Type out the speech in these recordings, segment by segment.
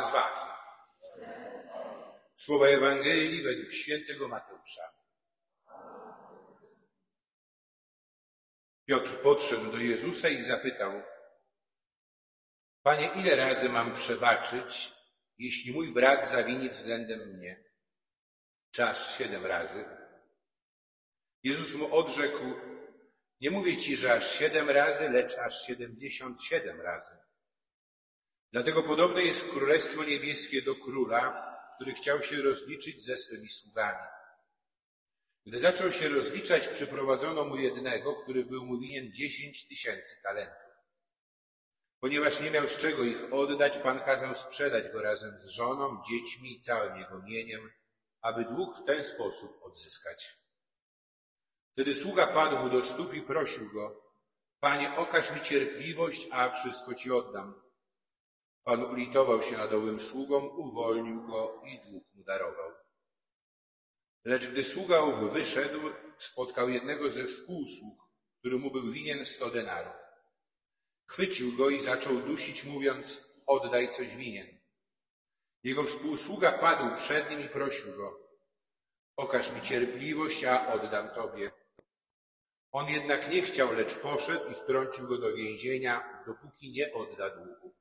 Pan z wami. Słowa Ewangelii według świętego Mateusza. Piotr podszedł do Jezusa i zapytał, Panie, ile razy mam przebaczyć, jeśli mój brat zawini względem mnie? Czy aż siedem razy? Jezus mu odrzekł, nie mówię ci, że aż siedem razy, lecz aż siedemdziesiąt siedem razy. Dlatego podobne jest Królestwo Niebieskie do króla, który chciał się rozliczyć ze swymi sługami. Gdy zaczął się rozliczać, przyprowadzono mu jednego, który był mu winien dziesięć tysięcy talentów. Ponieważ nie miał z czego ich oddać, Pan kazał sprzedać go razem z żoną, dziećmi i całym jego mieniem, aby dług w ten sposób odzyskać. Wtedy sługa padł mu do stóp i prosił go, Panie, okaż mi cierpliwość, a wszystko Ci oddam. Pan ulitował się nad owym sługą, uwolnił go i dług mu darował. Lecz gdy sługa ów wyszedł, spotkał jednego ze współsług, który mu był winien sto denarów. Chwycił go i zaczął dusić, mówiąc, oddaj coś winien. Jego współsługa padł przed nim i prosił go, okaż mi cierpliwość, a oddam tobie. On jednak nie chciał, lecz poszedł i wtrącił go do więzienia, dopóki nie odda długu.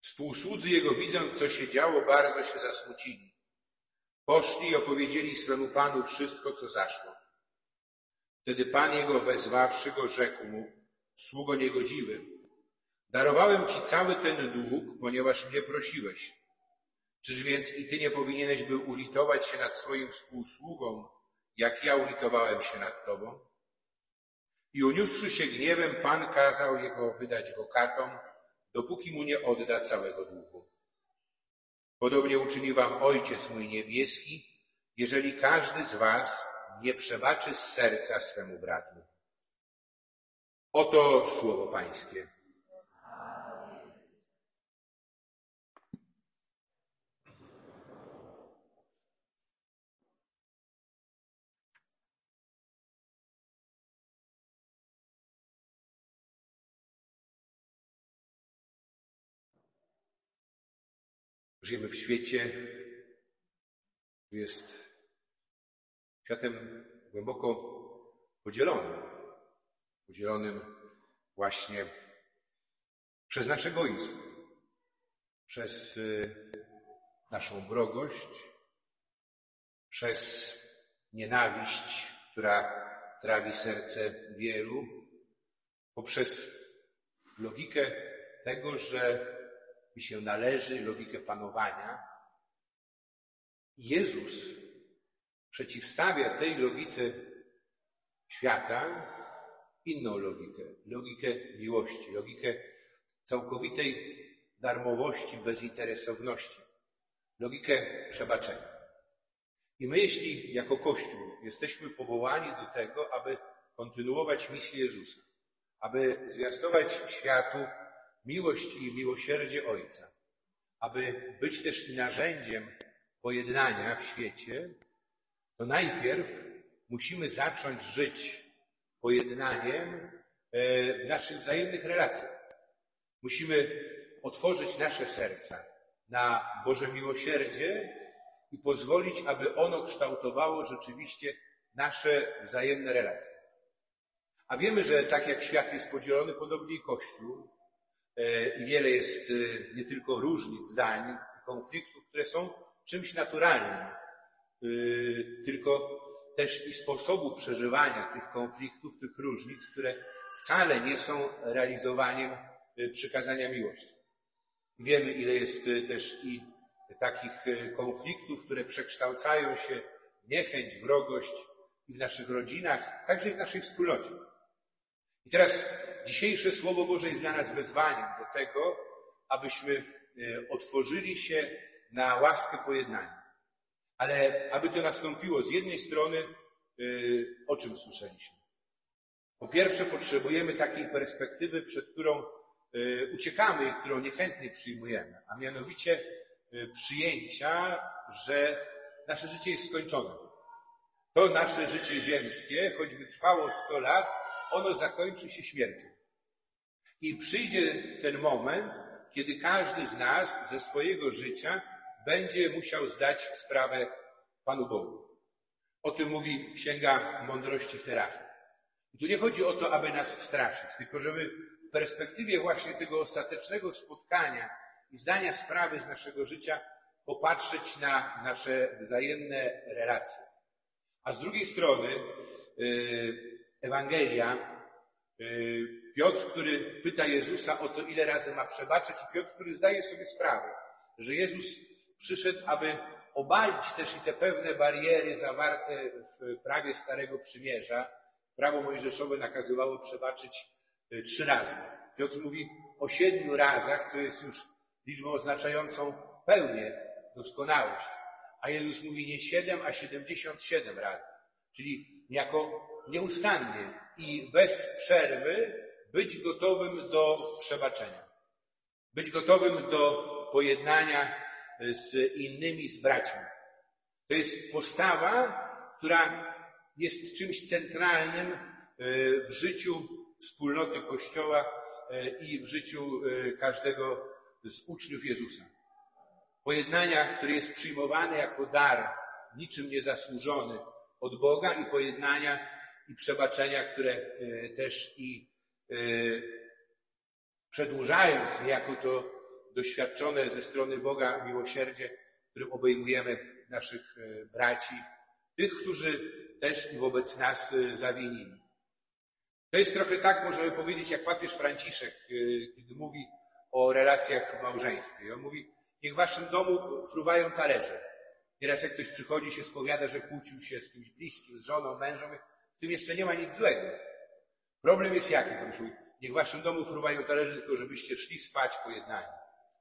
Współsłudzy jego widząc, co się działo, bardzo się zasmucili. Poszli i opowiedzieli swemu panu wszystko, co zaszło. Wtedy pan jego wezwawszy go, rzekł mu, sługo niegodziwy, darowałem ci cały ten dług, ponieważ mnie prosiłeś. Czyż więc i ty nie powinieneś był ulitować się nad swoim współsługą, jak ja ulitowałem się nad tobą? I uniósłszy się gniewem, Pan kazał jego wydać go katom, dopóki mu nie odda całego długu. Podobnie uczyni wam Ojciec mój niebieski, jeżeli każdy z was nie przebaczy z serca swemu bratu. Oto słowo Pańskie. Żyjemy w świecie, który jest światem głęboko podzielonym. Podzielonym właśnie przez nasz egoizm, przez y, naszą wrogość, przez nienawiść, która trawi serce wielu, poprzez logikę tego, że mi się należy, logikę panowania. Jezus przeciwstawia tej logice świata inną logikę, logikę miłości, logikę całkowitej darmowości, bezinteresowności, logikę przebaczenia. I my, jeśli jako Kościół jesteśmy powołani do tego, aby kontynuować misję Jezusa, aby zwiastować światu miłość i miłosierdzie Ojca, aby być też narzędziem pojednania w świecie, to najpierw musimy zacząć żyć pojednaniem e, w naszych wzajemnych relacjach. Musimy otworzyć nasze serca na Boże miłosierdzie i pozwolić, aby ono kształtowało rzeczywiście nasze wzajemne relacje. A wiemy, że tak jak świat jest podzielony, podobnie i Kościół, i wiele jest e, nie tylko różnic zdań, konfliktów, które są czymś naturalnym, e, tylko też i sposobu przeżywania tych konfliktów, tych różnic, które wcale nie są realizowaniem przykazania miłości. Wiemy, ile jest też i takich konfliktów, które przekształcają się w niechęć, wrogość i w naszych rodzinach, także i w naszej wspólnocie. I teraz dzisiejsze Słowo Boże jest dla nas wezwaniem do tego, abyśmy e, otworzyli się na łaskę pojednania. Ale aby to nastąpiło z jednej strony, e, o czym słyszeliśmy? Po pierwsze, potrzebujemy takiej perspektywy, przed którą e, uciekamy i którą niechętnie przyjmujemy, a mianowicie przyjęcia, że nasze życie jest skończone. To nasze życie ziemskie, choćby trwało 100 lat, ono zakończy się śmiercią. I przyjdzie ten moment, kiedy każdy z nas ze swojego życia będzie musiał zdać sprawę Panu Bogu. O tym mówi Księga Mądrości Serafim. I tu nie chodzi o to, aby nas straszyć, tylko żeby w perspektywie właśnie tego ostatecznego spotkania i zdania sprawy z naszego życia popatrzeć na nasze wzajemne relacje. A z drugiej strony yy, Ewangelia, yy, Piotr, który pyta Jezusa o to, ile razy ma przebaczać i Piotr, który zdaje sobie sprawę, że Jezus przyszedł, aby obalić też i te pewne bariery zawarte w prawie Starego Przymierza. Prawo mojżeszowe nakazywało przebaczyć y, trzy razy. Piotr mówi o siedmiu razach, co jest już liczbą oznaczającą pełnię, doskonałość. A Jezus mówi nie siedem, a siedemdziesiąt siedem razy. Czyli niejako nieustannie i bez przerwy być gotowym do przebaczenia. Być gotowym do pojednania z innymi, z braćmi. To jest postawa, która jest czymś centralnym e, w życiu wspólnoty Kościoła e, i w życiu e, każdego z uczniów Jezusa. Pojednania, które jest przyjmowane jako dar, niczym niezasłużony od Boga i pojednania i przebaczenia, które też i przedłużając niejako to doświadczone ze strony Boga miłosierdzie, którym obejmujemy naszych e, braci, tych, którzy też wobec nas e, zawinili. To jest trochę tak, możemy powiedzieć, jak papież Franciszek, e, kiedy mówi o relacjach w małżeństwie. On mówi, niech w waszym domu fruwają talerze. Nieraz jak ktoś przychodzi się spowiada, że kłócił się z kimś bliskim, z żoną, mężem, w tym jeszcze nie ma nic złego. Problem jest jaki? Mówi, niech w waszym domu fruwają talerze, tylko żebyście szli spać pojednani.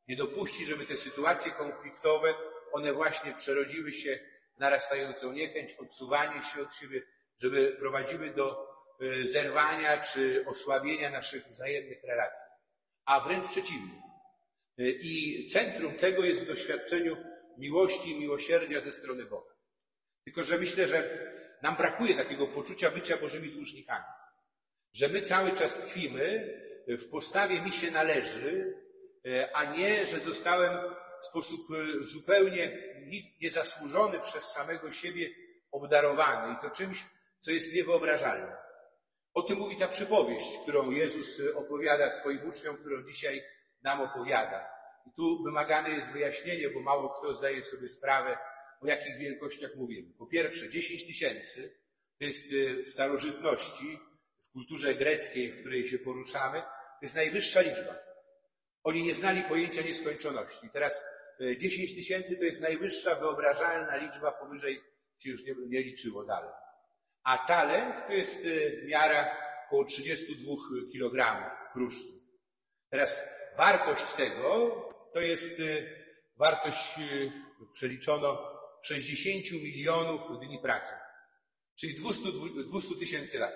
Nie dopuści, żeby te sytuacje konfliktowe, one właśnie przerodziły się narastającą niechęć, odsuwanie się od siebie, żeby prowadziły do e, zerwania czy osłabienia naszych wzajemnych relacji. A wręcz przeciwnie. E, I centrum tego jest w doświadczeniu miłości i miłosierdzia ze strony Boga. Tylko, że myślę, że nam brakuje takiego poczucia bycia Bożymi dłużnikami. Że my cały czas tkwimy w postawie mi się należy, E, a nie, że zostałem w sposób e, zupełnie niezasłużony przez samego siebie obdarowany i to czymś, co jest niewyobrażalne. O tym mówi ta przypowieść, którą Jezus e, opowiada swoim uczniom, którą dzisiaj nam opowiada. I tu wymagane jest wyjaśnienie, bo mało kto zdaje sobie sprawę, o jakich wielkościach mówimy. Po pierwsze, 10 tysięcy to jest w starożytności, w kulturze greckiej, w której się poruszamy, to jest najwyższa liczba. Oni nie znali pojęcia nieskończoności. Teraz 10 e, tysięcy to jest najwyższa wyobrażalna liczba, powyżej się już nie, nie liczyło dalej. A talent to jest e, miara około 32 kg kruszcu. Teraz wartość tego to jest wartość, przeliczono, 60 milionów dni pracy. Czyli 200 tysięcy lat.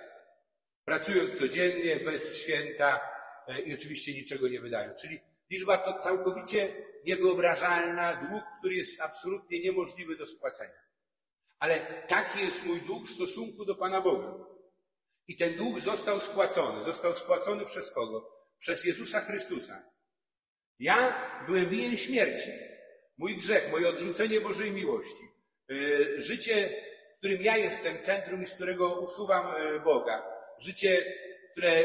Pracując codziennie, bez święta, E, i oczywiście niczego nie wydają. Czyli liczba to całkowicie niewyobrażalna, dług, który jest absolutnie niemożliwy do spłacenia. Ale taki jest mój dług w stosunku do Pana Boga. I ten dług został spłacony. Został spłacony przez kogo? Przez Jezusa Chrystusa. Ja byłem winien śmierci. Mój grzech, moje odrzucenie Bożej miłości. E, życie, w którym ja jestem centrum i z którego usuwam e, Boga. Życie, które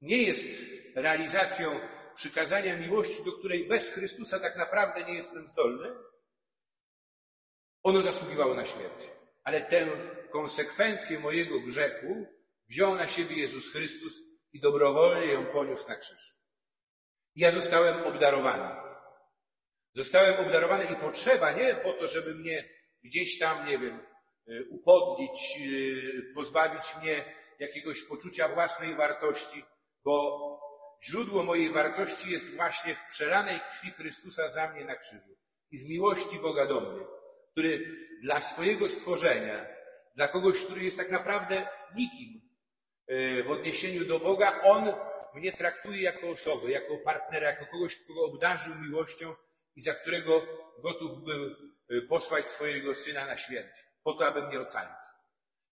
nie jest realizacją przykazania miłości, do której bez Chrystusa tak naprawdę nie jestem zdolny, ono zasługiwało na śmierć. Ale tę konsekwencję mojego grzechu wziął na siebie Jezus Chrystus i dobrowolnie ją poniósł na krzyż. Ja zostałem obdarowany. Zostałem obdarowany i potrzeba nie po to, żeby mnie gdzieś tam, nie wiem, y, upodlić, y, pozbawić mnie jakiegoś poczucia własnej wartości, bo źródło mojej wartości jest właśnie w przelanej krwi Chrystusa za mnie na krzyżu i z miłości Boga do mnie, który dla swojego stworzenia, dla kogoś, który jest tak naprawdę nikim e, w odniesieniu do Boga, On mnie traktuje jako osobę, jako partnera, jako kogoś, kogo obdarzył miłością i za którego gotów był e, posłać swojego Syna na śmierć, po to, aby mnie ocalić.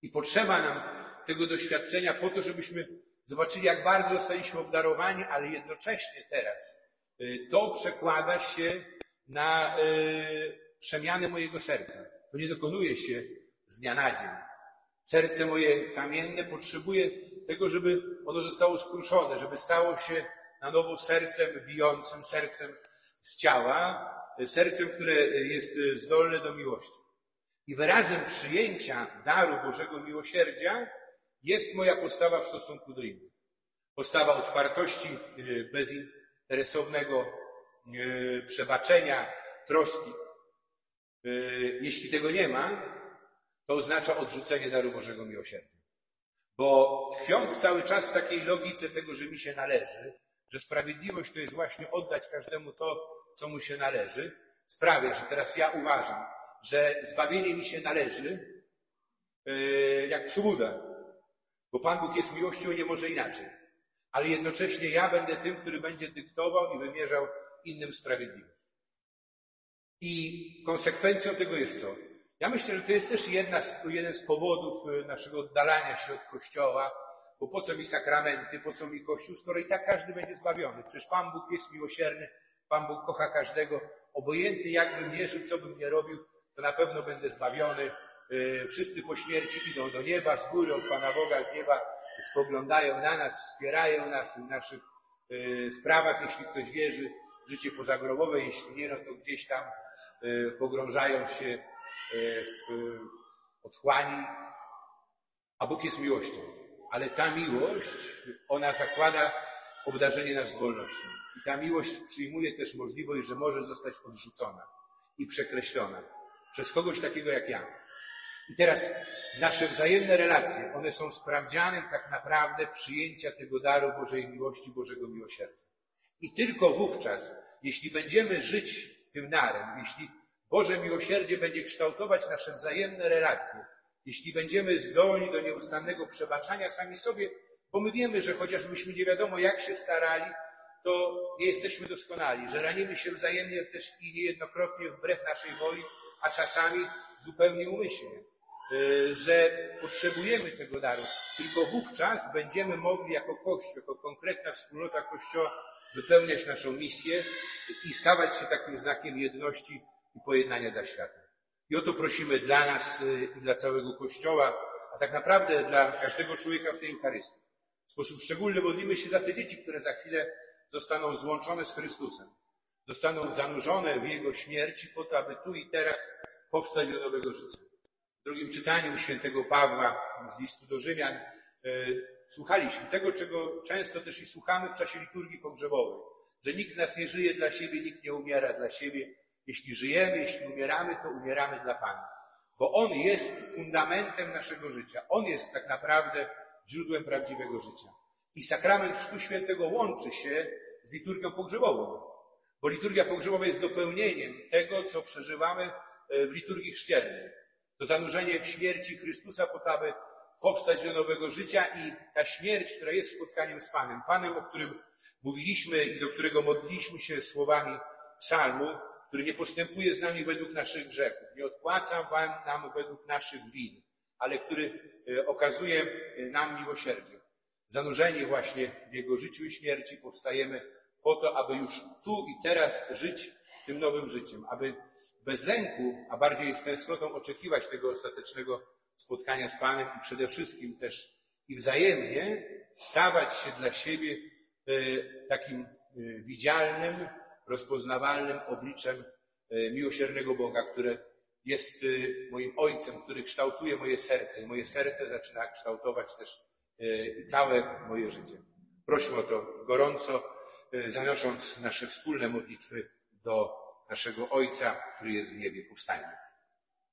I potrzeba nam tego doświadczenia po to, żebyśmy Zobaczyli, jak bardzo zostaliśmy obdarowani, ale jednocześnie teraz y, to przekłada się na y, przemianę mojego serca. To nie dokonuje się z dnia na dzień. Serce moje kamienne potrzebuje tego, żeby ono zostało skruszone, żeby stało się na nowo sercem bijącym, sercem z ciała, sercem, które jest zdolne do miłości. I wyrazem przyjęcia daru Bożego miłosierdzia jest moja postawa w stosunku do innych. Postawa otwartości, bezinteresownego przebaczenia, troski. Jeśli tego nie ma, to oznacza odrzucenie daru Bożego miłosierdzia. Bo tkwiąc cały czas w takiej logice tego, że mi się należy, że sprawiedliwość to jest właśnie oddać każdemu to, co mu się należy, sprawia, że teraz ja uważam, że zbawienie mi się należy, jak psubuda, bo Pan Bóg jest miłością nie może inaczej. Ale jednocześnie ja będę tym, który będzie dyktował i wymierzał innym sprawiedliwość. I konsekwencją tego jest co? Ja myślę, że to jest też jedna z, jeden z powodów y, naszego oddalania się od Kościoła, bo po co mi sakramenty, po co mi Kościół, skoro i tak każdy będzie zbawiony. Przecież Pan Bóg jest miłosierny, Pan Bóg kocha każdego. Obojętny jakbym mierzył, co bym nie robił, to na pewno będę zbawiony. Y, wszyscy po śmierci idą do nieba, z góry od Pana Boga, z nieba spoglądają na nas, wspierają nas w naszych y, sprawach, jeśli ktoś wierzy w życie pozagrobowe, jeśli nie, no to gdzieś tam y, pogrążają się w otchłani, a Bóg jest miłością. Ale ta miłość, ona zakłada obdarzenie nas wolnością. I ta miłość przyjmuje też możliwość, że może zostać odrzucona i przekreślona przez kogoś takiego jak ja. I teraz nasze wzajemne relacje, one są sprawdzianem tak naprawdę przyjęcia tego daru Bożej miłości, Bożego miłosierdzia. I tylko wówczas, jeśli będziemy żyć tym darem, jeśli Boże miłosierdzie będzie kształtować nasze wzajemne relacje, jeśli będziemy zdolni do nieustannego przebaczania sami sobie, bo my wiemy, że chociażbyśmy nie wiadomo jak się starali, to nie jesteśmy doskonali, że ranimy się wzajemnie też i niejednokrotnie wbrew naszej woli, a czasami zupełnie umyślnie, y, że potrzebujemy tego daru. Tylko wówczas będziemy mogli jako Kościół, jako konkretna wspólnota Kościoła wypełniać naszą misję i stawać się takim znakiem jedności i pojednania dla świata. I o to prosimy dla nas y, i dla całego Kościoła, a tak naprawdę dla każdego człowieka w tej Eucharystii. W sposób szczególny modlimy się za te dzieci, które za chwilę zostaną złączone z Chrystusem. Zostaną zanurzone w Jego śmierci po to, aby tu i teraz powstać do nowego życia. W drugim czytaniu świętego Pawła z listu do Rzymian e, słuchaliśmy tego, czego często też i słuchamy w czasie liturgii pogrzebowej, że nikt z nas nie żyje dla siebie, nikt nie umiera dla siebie. Jeśli żyjemy, jeśli umieramy, to umieramy dla Pana. Bo On jest fundamentem naszego życia. On jest tak naprawdę źródłem prawdziwego życia. I sakrament Chrztu Świętego łączy się z liturgią pogrzebową. Bo liturgia pogrzebowa jest dopełnieniem tego, co przeżywamy e, w liturgii chrzcielnej. To zanurzenie w śmierci Chrystusa po to, aby powstać do nowego życia i ta śmierć, która jest spotkaniem z Panem, Panem, o którym mówiliśmy i do którego modliliśmy się słowami psalmu, który nie postępuje z nami według naszych grzechów, nie odpłaca wam nam według naszych win, ale który e, okazuje e, nam miłosierdzie. Zanurzeni właśnie w Jego życiu i śmierci powstajemy po to, aby już tu i teraz żyć tym nowym życiem, aby bez lęku, a bardziej z tęsknotą oczekiwać tego ostatecznego spotkania z Panem i przede wszystkim też i wzajemnie stawać się dla siebie e, takim widzialnym, rozpoznawalnym obliczem e, miłosiernego Boga, które jest moim Ojcem, który kształtuje moje serce i moje serce zaczyna kształtować też całe moje życie. Prośmy o to gorąco E, zanosząc nasze wspólne modlitwy do naszego Ojca, który jest w niebie. Powstańmy.